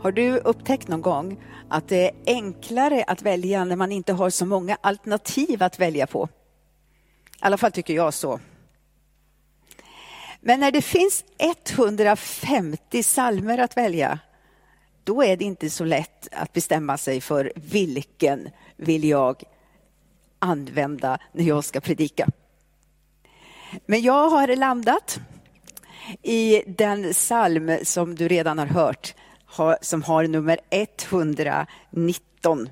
Har du upptäckt någon gång att det är enklare att välja när man inte har så många alternativ att välja på? I alla fall tycker jag så. Men när det finns 150 salmer att välja, då är det inte så lätt att bestämma sig för vilken vill jag använda när jag ska predika. Men jag har landat i den psalm som du redan har hört, som har nummer 119.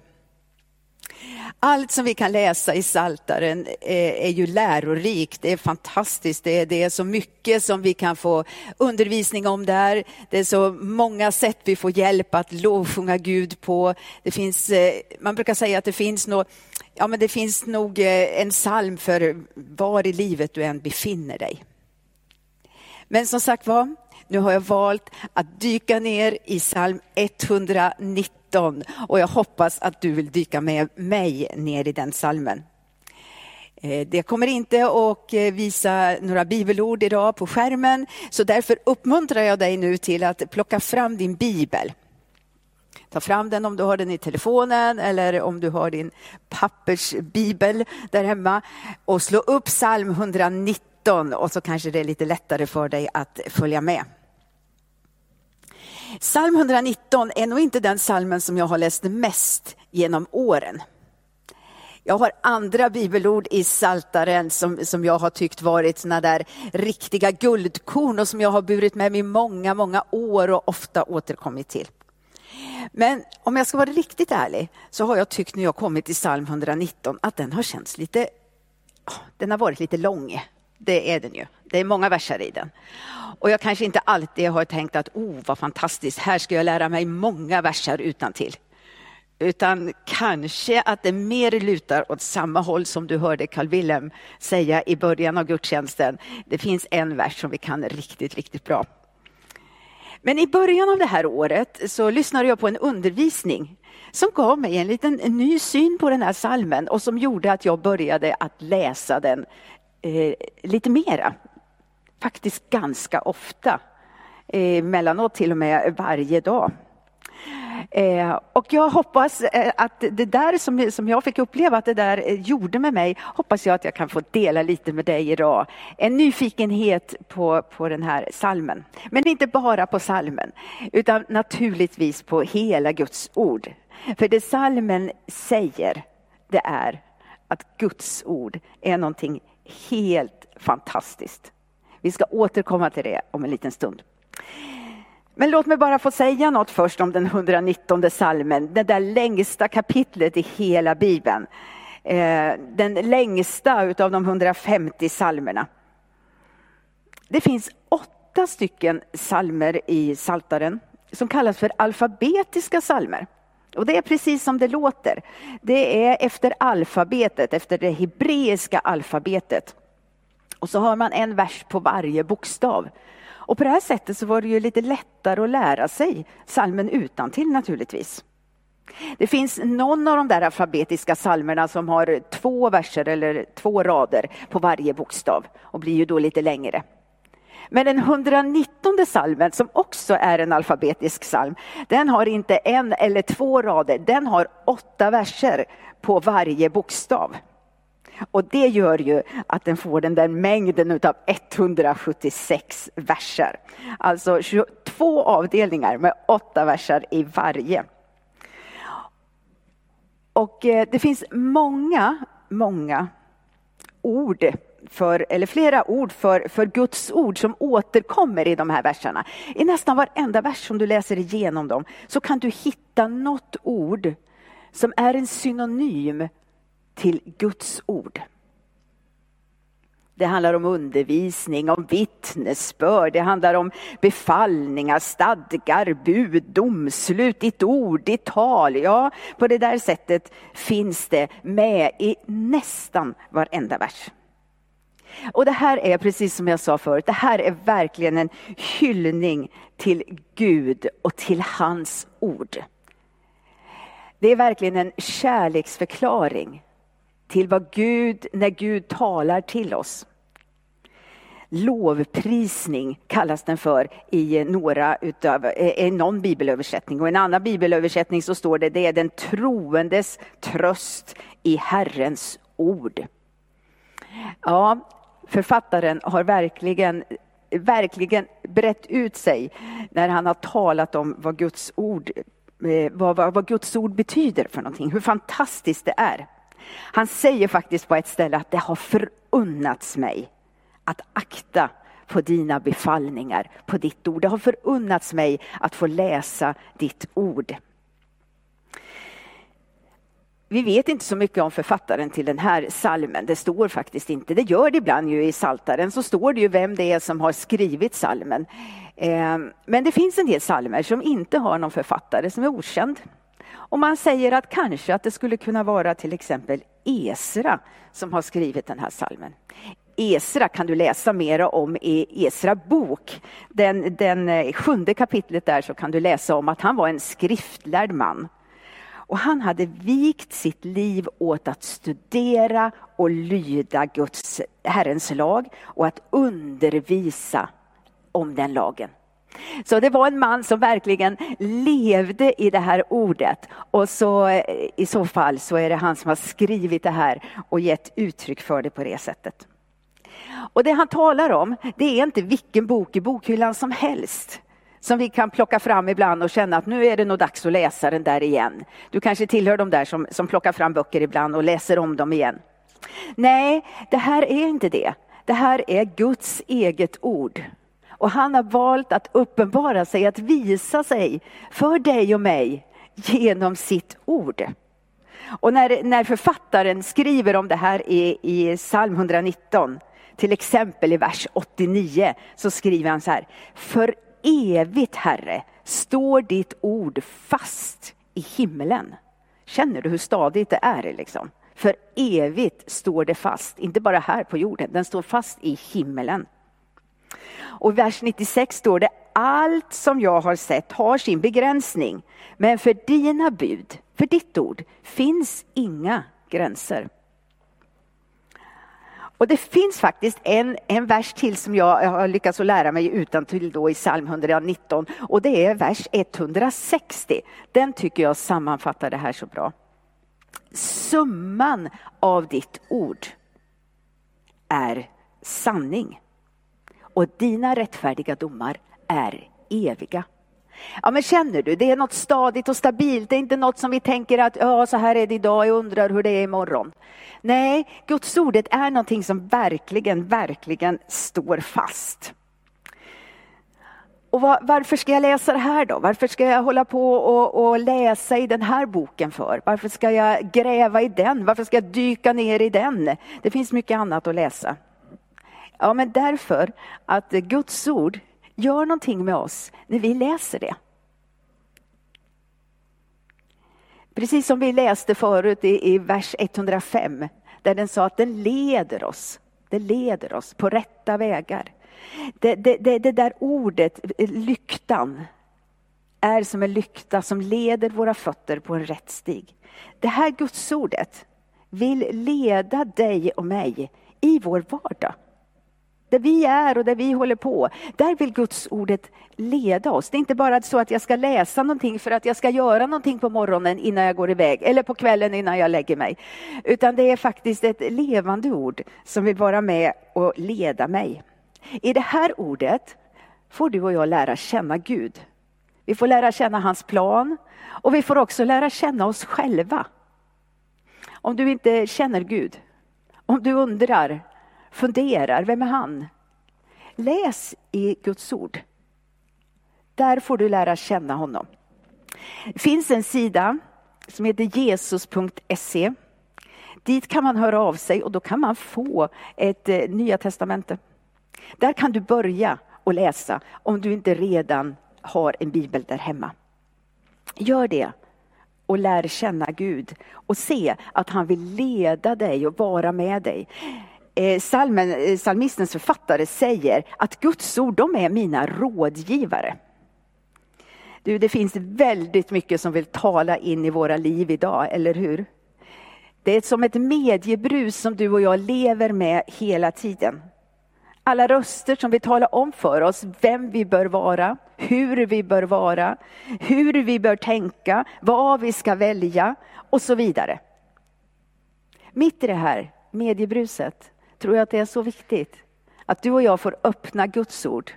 Allt som vi kan läsa i Saltaren eh, är, ju lärorikt, det är fantastiskt, det är, det är så mycket som vi kan få undervisning om där. Det är så många sätt vi får hjälp att lovsjunga Gud på. Det finns, eh, man brukar säga att det finns nog, ja men det finns nog eh, en psalm för var i livet du än befinner dig. Men som sagt var, nu har jag valt att dyka ner i psalm 119 och jag hoppas att du vill dyka med mig ner i den psalmen. Eh, det kommer inte att eh, visa några bibelord idag på skärmen, så därför uppmuntrar jag dig nu till att plocka fram din bibel. Ta fram den om du har den i telefonen eller om du har din pappersbibel där hemma och slå upp psalm 119 och så kanske det är lite lättare för dig att följa med. Psalm 119 är nog inte den psalmen som jag har läst mest genom åren. Jag har andra bibelord i Saltaren som, som jag har tyckt varit såna där riktiga guldkorn och som jag har burit med mig många, många år och ofta återkommit till. Men om jag ska vara riktigt ärlig så har jag tyckt när jag kommit till psalm 119 att den har känts lite, ah, den har varit lite lång. Det är den ju. Det är många verser i den. Och jag kanske inte alltid har tänkt att oh vad fantastiskt, här ska jag lära mig många verser utan till. Utan kanske att det mer lutar åt samma håll som du hörde Carl Wilhelm säga i början av gudstjänsten. Det finns en vers som vi kan riktigt, riktigt bra. Men i början av det här året så lyssnade jag på en undervisning som gav mig en liten ny syn på den här salmen och som gjorde att jag började att läsa den eh, lite mera. Faktiskt ganska ofta. Eh, mellanåt till och med varje dag. Eh, och jag hoppas eh, att det där som, som jag fick uppleva, att det där eh, gjorde med mig, hoppas jag att jag kan få dela lite med dig idag. En nyfikenhet på, på den här salmen. Men inte bara på salmen, utan naturligtvis på hela Guds ord. För det salmen säger, det är att Guds ord är någonting helt fantastiskt. Vi ska återkomma till det om en liten stund. Men låt mig bara få säga något först om den 119 salmen, det där längsta kapitlet i hela Bibeln. Eh, den längsta utav de 150 salmerna. Det finns åtta stycken salmer i Saltaren som kallas för alfabetiska salmer. Och det är precis som det låter. Det är efter alfabetet, efter det hebreiska alfabetet. Och så har man en vers på varje bokstav. Och på det här sättet så var det ju lite lättare att lära sig salmen utan till naturligtvis. Det finns någon av de där alfabetiska salmerna som har två verser eller två rader på varje bokstav och blir ju då lite längre. Men den 119 salmen, som också är en alfabetisk psalm, den har inte en eller två rader, den har åtta verser på varje bokstav. Och det gör ju att den får den där mängden av 176 verser. Alltså 22 avdelningar med åtta verser i varje. Och eh, det finns många, många ord för, eller flera ord för, för Guds ord som återkommer i de här verserna. I nästan varenda vers som du läser igenom dem så kan du hitta något ord som är en synonym till Guds ord. Det handlar om undervisning, om vittnesbörd, det handlar om befallningar, stadgar, bud, domslut, ditt ord, ditt tal. Ja, på det där sättet finns det med i nästan varenda vers. Och det här är precis som jag sa förut, det här är verkligen en hyllning till Gud och till hans ord. Det är verkligen en kärleksförklaring till vad Gud, när Gud talar till oss. Lovprisning kallas den för i några utav, eh, i någon bibelöversättning. Och i en annan bibelöversättning så står det, det är den troendes tröst i Herrens ord. Ja, författaren har verkligen verkligen brett ut sig när han har talat om vad Guds ord, eh, vad, vad, vad Guds ord betyder för någonting, hur fantastiskt det är. Han säger faktiskt på ett ställe att det har förunnats mig att akta på dina befallningar, på ditt ord. Det har förunnats mig att få läsa ditt ord. Vi vet inte så mycket om författaren till den här salmen. Det står faktiskt inte. Det gör det ibland ju i Saltaren så står det ju vem det är som har skrivit salmen. Ehm, men det finns en del salmer som inte har någon författare, som är okänd. Och man säger att kanske att det skulle kunna vara till exempel Esra som har skrivit den här salmen. Esra kan du läsa mera om i Esra bok. Den, den eh, sjunde kapitlet där så kan du läsa om att han var en skriftlärd man. Och han hade vikt sitt liv åt att studera och lyda Guds, Herrens lag och att undervisa om den lagen. Så det var en man som verkligen levde i det här ordet. Och så eh, i så fall så är det han som har skrivit det här och gett uttryck för det på det sättet. Och det han talar om, det är inte vilken bok i bokhyllan som helst som vi kan plocka fram ibland och känna att nu är det nog dags att läsa den där igen. Du kanske tillhör de där som, som plockar fram böcker ibland och läser om dem igen. Nej, det här är inte det. Det här är Guds eget ord. Och han har valt att uppenbara sig, att visa sig för dig och mig genom sitt ord. Och när, när författaren skriver om det här i, i psalm 119, till exempel i vers 89, så skriver han så här. För evigt Herre står ditt ord fast i himlen. Känner du hur stadigt det är? Liksom? För evigt står det fast, inte bara här på jorden, den står fast i himlen. Och i vers 96 står det, allt som jag har sett har sin begränsning, men för dina bud, för ditt ord, finns inga gränser. Och det finns faktiskt en, en vers till som jag har lyckats att lära mig utan till då i psalm 119 och det är vers 160. Den tycker jag sammanfattar det här så bra. Summan av ditt ord är sanning och dina rättfärdiga domar är eviga. Ja, men känner du, det är något stadigt och stabilt. Det är inte något som vi tänker att ja, så här är det idag, jag undrar hur det är imorgon. Nej, Guds ordet är någonting som verkligen, verkligen står fast. Och var, varför ska jag läsa det här då? Varför ska jag hålla på och, och, läsa i den här boken för? Varför ska jag gräva i den? Varför ska jag dyka ner i den? Det finns mycket annat att läsa. Ja, men därför att Guds ord gör någonting med oss när vi läser det. Precis som vi läste förut i, i vers 105, där den sa att den leder oss. Det leder oss på rätta vägar. Det, det, det, det där ordet, lyktan, är som en lykta som leder våra fötter på en rätt stig. Det här gudsordet vill leda dig och mig i vår vardag där vi är och där vi håller på, där vill Guds ordet leda oss. Det är inte bara så att jag ska läsa någonting för att jag ska göra någonting på morgonen innan jag går iväg eller på kvällen innan jag lägger mig. Utan det är faktiskt ett levande ord som vill vara med och leda mig. I det här ordet får du och jag lära känna Gud. Vi får lära känna hans plan och vi får också lära känna oss själva. Om du inte känner Gud, om du undrar funderar, vem är han? Läs i Guds ord. Där får du lära känna honom. Det finns en sida som heter jesus.se. Dit kan man höra av sig och då kan man få ett eh, Nya Testamente. Där kan du börja och läsa om du inte redan har en bibel där hemma. Gör det och lär känna Gud och se att han vill leda dig och vara med dig. Eh, salmen, eh, salmistens författare säger att Guds ord, de är mina rådgivare. Du, det finns väldigt mycket som vill tala in i våra liv idag, eller hur? Det är som ett mediebrus som du och jag lever med hela tiden. Alla röster som vill tala om för oss vem vi bör vara, hur vi bör vara, hur vi bör tänka, vad vi ska välja och så vidare. Mitt i det här mediebruset tror jag att det är så viktigt att du och jag får öppna Guds ord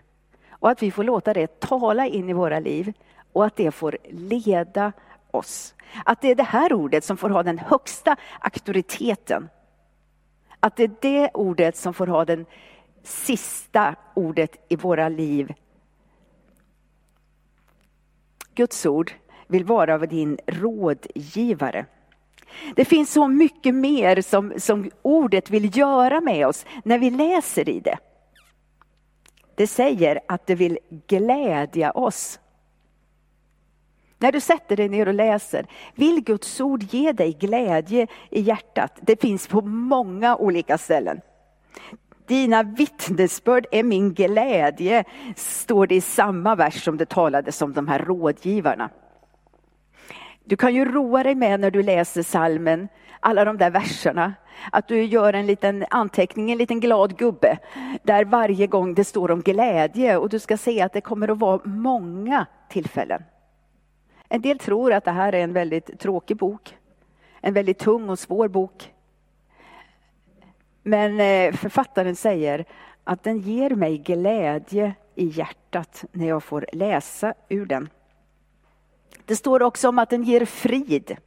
och att vi får låta det tala in i våra liv och att det får leda oss. Att det är det här ordet som får ha den högsta auktoriteten. Att det är det ordet som får ha den sista ordet i våra liv. Guds ord vill vara din rådgivare. Det finns så mycket mer som, som ordet vill göra med oss när vi läser i det. Det säger att det vill glädja oss. När du sätter dig ner och läser, vill Guds ord ge dig glädje i hjärtat? Det finns på många olika ställen. Dina vittnesbörd är min glädje, står det i samma vers som det talades om de här rådgivarna. Du kan ju roa dig med när du läser salmen, alla de där verserna. Att du gör en liten anteckning, en liten glad gubbe, där varje gång det står om glädje och du ska se att det kommer att vara många tillfällen. En del tror att det här är en väldigt tråkig bok, en väldigt tung och svår bok. Men eh, författaren säger att den ger mig glädje i hjärtat när jag får läsa ur den. Det står också om att den ger frid.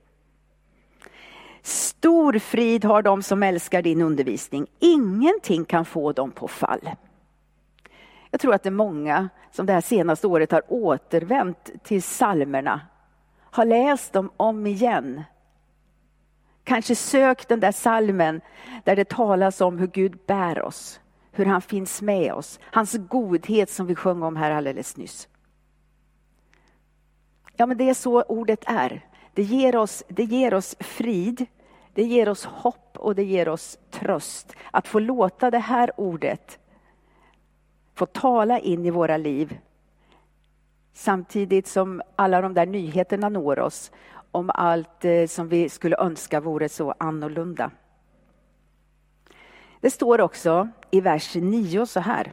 Stor frid har de som älskar din undervisning. Ingenting kan få dem på fall. Jag tror att det är många som det här senaste året har återvänt till salmerna, har läst dem om igen. Kanske sökt den där salmen där det talas om hur Gud bär oss, hur han finns med oss, hans godhet som vi sjöng om här alldeles nyss. Ja, men det är så ordet är. Det ger oss, det ger oss frid, det ger oss hopp och det ger oss tröst. Att få låta det här ordet få tala in i våra liv. Samtidigt som alla de där nyheterna når oss om allt eh, som vi skulle önska vore så annorlunda. Det står också i vers 9 så här.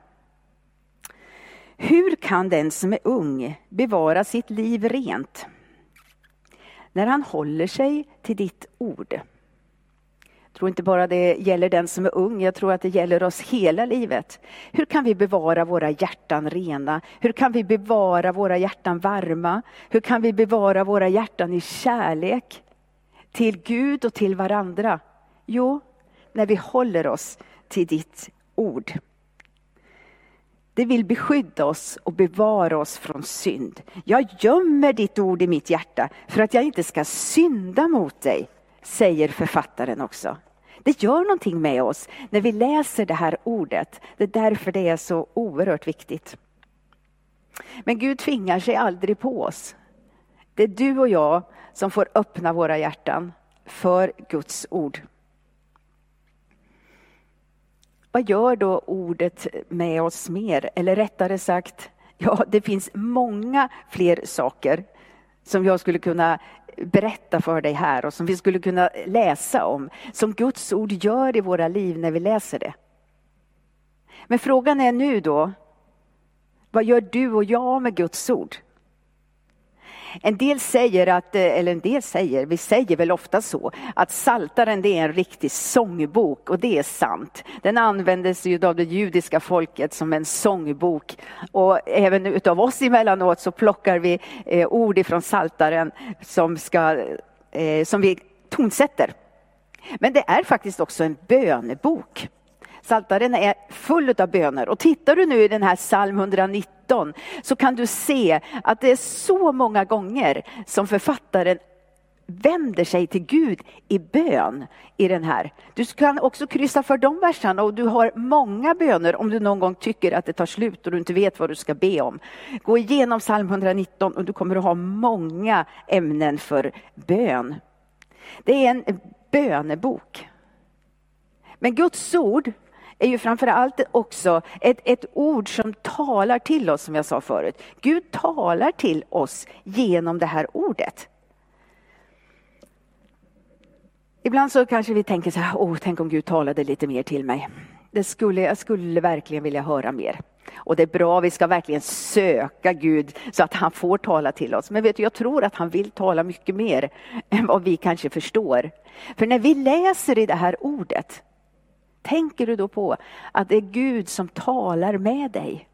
Hur kan den som är ung bevara sitt liv rent? När han håller sig till ditt ord. Jag tror inte bara det gäller den som är ung, jag tror att det gäller oss hela livet. Hur kan vi bevara våra hjärtan rena? Hur kan vi bevara våra hjärtan varma? Hur kan vi bevara våra hjärtan i kärlek till Gud och till varandra? Jo, när vi håller oss till ditt ord. Det vill beskydda oss och bevara oss från synd. Jag gömmer ditt ord i mitt hjärta för att jag inte ska synda mot dig, säger författaren också. Det gör någonting med oss när vi läser det här ordet. Det är därför det är så oerhört viktigt. Men Gud tvingar sig aldrig på oss. Det är du och jag som får öppna våra hjärtan för Guds ord. Vad gör då ordet med oss mer? Eller rättare sagt, ja, det finns många fler saker som jag skulle kunna berätta för dig här och som vi skulle kunna läsa om, som Guds ord gör i våra liv när vi läser det. Men frågan är nu då, vad gör du och jag med Guds ord? En del säger att, eh, eller en del säger, vi säger väl ofta så, att Saltaren det är en riktig sångbok och det är sant. Den användes ju av det judiska folket som en sångbok och även utav oss emellanåt så plockar vi eh, ord ifrån Saltaren som, ska, eh, som vi tonsätter. Men det är faktiskt också en bönebok. Saltaren är full av böner. Och tittar du nu i den här psalm 119 så kan du se att det är så många gånger som författaren vänder sig till Gud i bön i den här. Du kan också kryssa för de verserna och du har många böner om du någon gång tycker att det tar slut och du inte vet vad du ska be om. Gå igenom psalm 119 och du kommer att ha många ämnen för bön. Det är en bönebok. Men Guds ord är ju framför allt också ett, ett ord som talar till oss, som jag sa förut. Gud talar till oss genom det här ordet. Ibland så kanske vi tänker så här, oh, tänk om Gud talade lite mer till mig. Det skulle, jag skulle verkligen vilja höra mer. Och det är bra, vi ska verkligen söka Gud så att han får tala till oss. Men vet du, jag tror att han vill tala mycket mer än vad vi kanske förstår. För när vi läser i det här ordet, tänker du då på att det är Gud som talar med dig?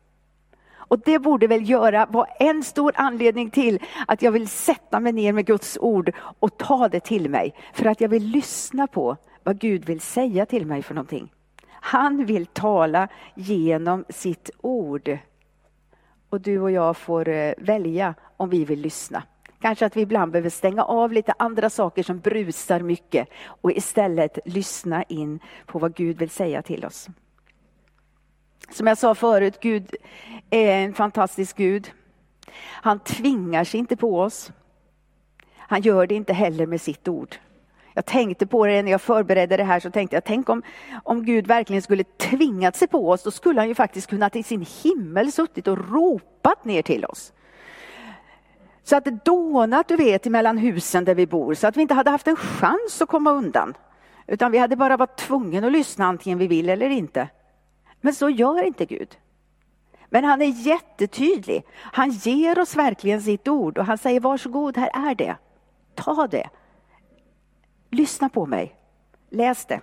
Och det borde väl göra, vara en stor anledning till att jag vill sätta mig ner med Guds ord och ta det till mig. För att jag vill lyssna på vad Gud vill säga till mig för någonting. Han vill tala genom sitt ord. Och du och jag får eh, välja om vi vill lyssna. Kanske att vi ibland behöver stänga av lite andra saker som brusar mycket och istället lyssna in på vad Gud vill säga till oss. Som jag sa förut, Gud är en fantastisk Gud. Han tvingar sig inte på oss. Han gör det inte heller med sitt ord. Jag tänkte på det när jag förberedde det här, så tänkte jag, tänk om, om Gud verkligen skulle tvingat sig på oss, då skulle han ju faktiskt kunnat i sin himmel suttit och ropat ner till oss. Så att det dånat, du vet, mellan husen där vi bor, så att vi inte hade haft en chans att komma undan. Utan vi hade bara varit tvungna att lyssna antingen vi vill eller inte. Men så gör inte Gud. Men han är jättetydlig. Han ger oss verkligen sitt ord och han säger varsågod, här är det. Ta det. Lyssna på mig. Läs det.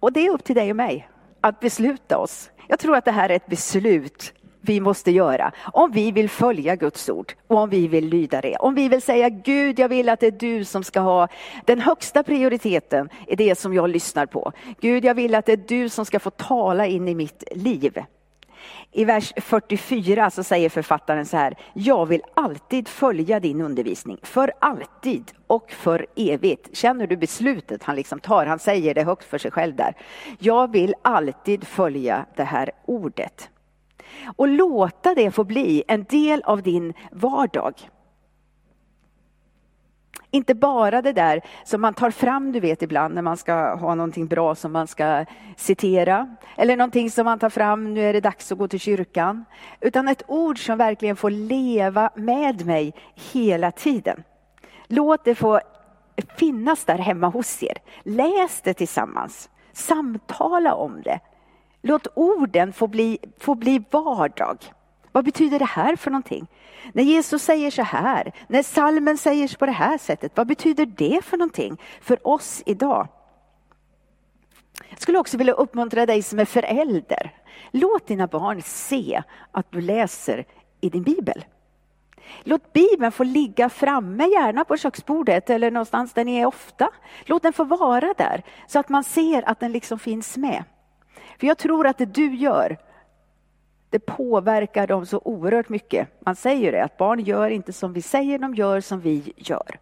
Och det är upp till dig och mig att besluta oss. Jag tror att det här är ett beslut vi måste göra om vi vill följa Guds ord och om vi vill lyda det. Om vi vill säga Gud, jag vill att det är du som ska ha den högsta prioriteten i det som jag lyssnar på. Gud, jag vill att det är du som ska få tala in i mitt liv. I vers 44 så säger författaren så här, jag vill alltid följa din undervisning, för alltid och för evigt. Känner du beslutet han liksom tar? Han säger det högt för sig själv där. Jag vill alltid följa det här ordet. Och låta det få bli en del av din vardag. Inte bara det där som man tar fram, du vet ibland när man ska ha någonting bra som man ska citera. Eller någonting som man tar fram, nu är det dags att gå till kyrkan. Utan ett ord som verkligen får leva med mig hela tiden. Låt det få finnas där hemma hos er. Läs det tillsammans. Samtala om det. Låt orden få bli, få bli vardag. Vad betyder det här för någonting? När Jesus säger så här, när salmen säger på det här sättet, vad betyder det för någonting för oss idag? Jag skulle också vilja uppmuntra dig som är förälder. Låt dina barn se att du läser i din bibel. Låt Bibeln få ligga framme, gärna på köksbordet eller någonstans där ni är ofta. Låt den få vara där så att man ser att den liksom finns med. För jag tror att det du gör, det påverkar dem så oerhört mycket. Man säger det, att barn gör inte som vi säger, de gör som vi gör.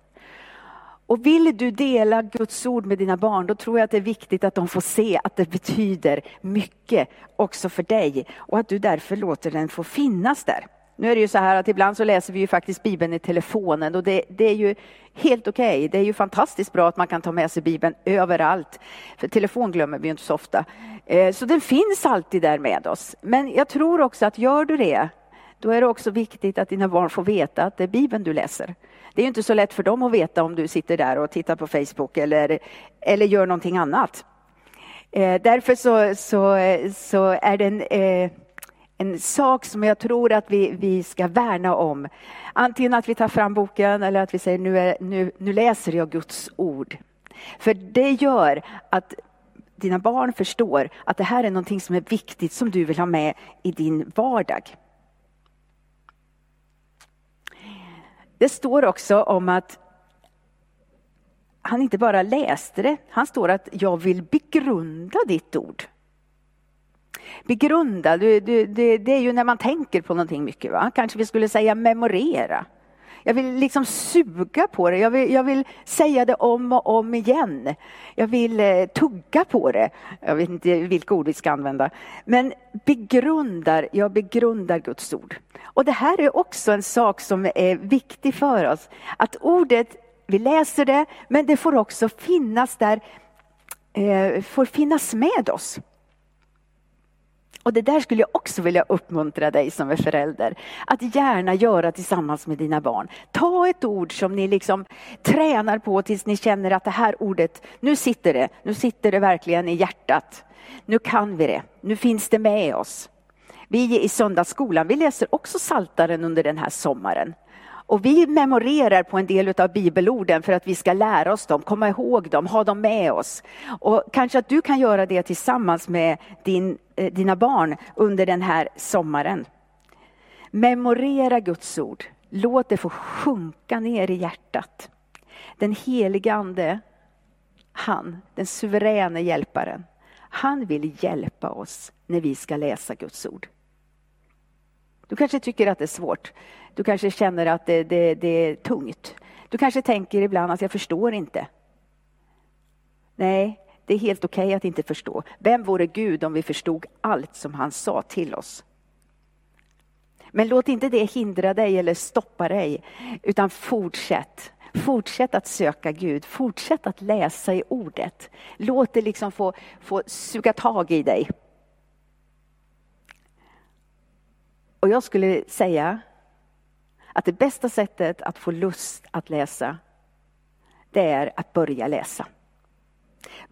Och vill du dela Guds ord med dina barn, då tror jag att det är viktigt att de får se att det betyder mycket också för dig och att du därför låter den få finnas där. Nu är det ju så här att ibland så läser vi ju faktiskt Bibeln i telefonen och det, det är ju helt okej. Okay. Det är ju fantastiskt bra att man kan ta med sig Bibeln överallt. För telefon glömmer vi ju inte så ofta. Eh, så den finns alltid där med oss. Men jag tror också att gör du det, då är det också viktigt att dina barn får veta att det är Bibeln du läser. Det är ju inte så lätt för dem att veta om du sitter där och tittar på Facebook eller, eller gör någonting annat. Eh, därför så, så, så är den eh, en sak som jag tror att vi, vi ska värna om. Antingen att vi tar fram boken eller att vi säger nu, är, nu, nu läser jag Guds ord. För det gör att dina barn förstår att det här är någonting som är viktigt som du vill ha med i din vardag. Det står också om att han inte bara läste det, han står att jag vill begrunda ditt ord. Begrunda, det, det, det är ju när man tänker på någonting mycket. Va? Kanske vi skulle säga memorera. Jag vill liksom suga på det. Jag vill, jag vill, säga det om och om igen. Jag vill eh, tugga på det. Jag vet inte vilka ord vi ska använda. Men begrundar, jag begrundar Guds ord. Och det här är också en sak som är viktig för oss. Att ordet, vi läser det, men det får också finnas där, eh, får finnas med oss. Och det där skulle jag också vilja uppmuntra dig som är förälder att gärna göra tillsammans med dina barn. Ta ett ord som ni liksom tränar på tills ni känner att det här ordet, nu sitter det, nu sitter det verkligen i hjärtat. Nu kan vi det, nu finns det med oss. Vi i söndagsskolan, vi läser också Saltaren under den här sommaren. Och vi memorerar på en del av bibelorden för att vi ska lära oss dem, komma ihåg dem, ha dem med oss. Och kanske att du kan göra det tillsammans med din, eh, dina barn under den här sommaren. Memorera Guds ord. Låt det få sjunka ner i hjärtat. Den helige Ande, han, den suveräna hjälparen, han vill hjälpa oss när vi ska läsa Guds ord. Du kanske tycker att det är svårt. Du kanske känner att det, det, det är tungt. Du kanske tänker ibland att jag förstår inte. Nej, det är helt okej okay att inte förstå. Vem vore Gud om vi förstod allt som han sa till oss? Men låt inte det hindra dig eller stoppa dig, utan fortsätt. Fortsätt att söka Gud, fortsätt att läsa i ordet. Låt det liksom få, få suga tag i dig. Och jag skulle säga att det bästa sättet att få lust att läsa, det är att börja läsa.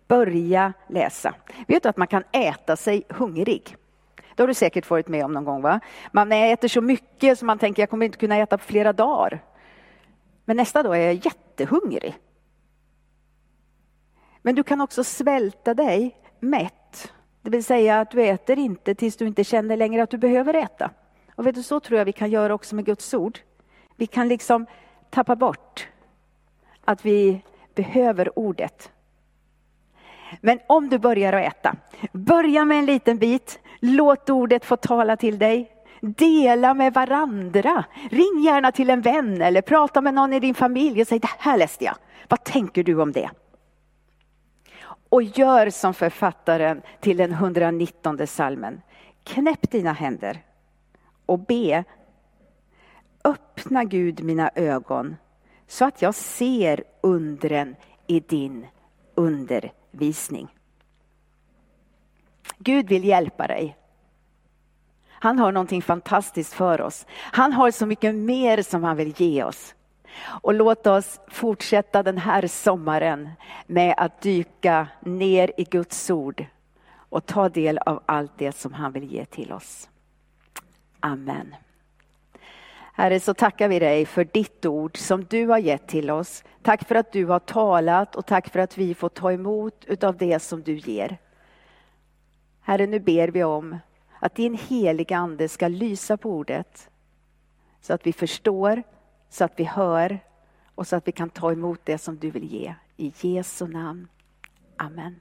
Börja läsa. Vet du att man kan äta sig hungrig? Det har du säkert varit med om någon gång. va? Man äter så mycket så man tänker jag kommer inte kunna äta på flera dagar. Men nästa dag är jag jättehungrig. Men du kan också svälta dig mätt. Det vill säga att du äter inte tills du inte känner längre att du behöver äta. Och vet du, så tror jag vi kan göra också med Guds ord. Vi kan liksom tappa bort att vi behöver ordet. Men om du börjar att äta, börja med en liten bit. Låt ordet få tala till dig. Dela med varandra. Ring gärna till en vän eller prata med någon i din familj och säg det här läste jag. Vad tänker du om det? Och gör som författaren till den 119 salmen. Knäpp dina händer och be Öppna Gud mina ögon så att jag ser undren i din undervisning. Gud vill hjälpa dig. Han har någonting fantastiskt för oss. Han har så mycket mer som han vill ge oss. Och låt oss fortsätta den här sommaren med att dyka ner i Guds ord och ta del av allt det som han vill ge till oss. Amen. Herre, så tackar vi dig för ditt ord som du har gett till oss. Tack för att du har talat och tack för att vi får ta emot utav det som du ger. Herre, nu ber vi om att din heliga Ande ska lysa på ordet så att vi förstår, så att vi hör och så att vi kan ta emot det som du vill ge. I Jesu namn. Amen.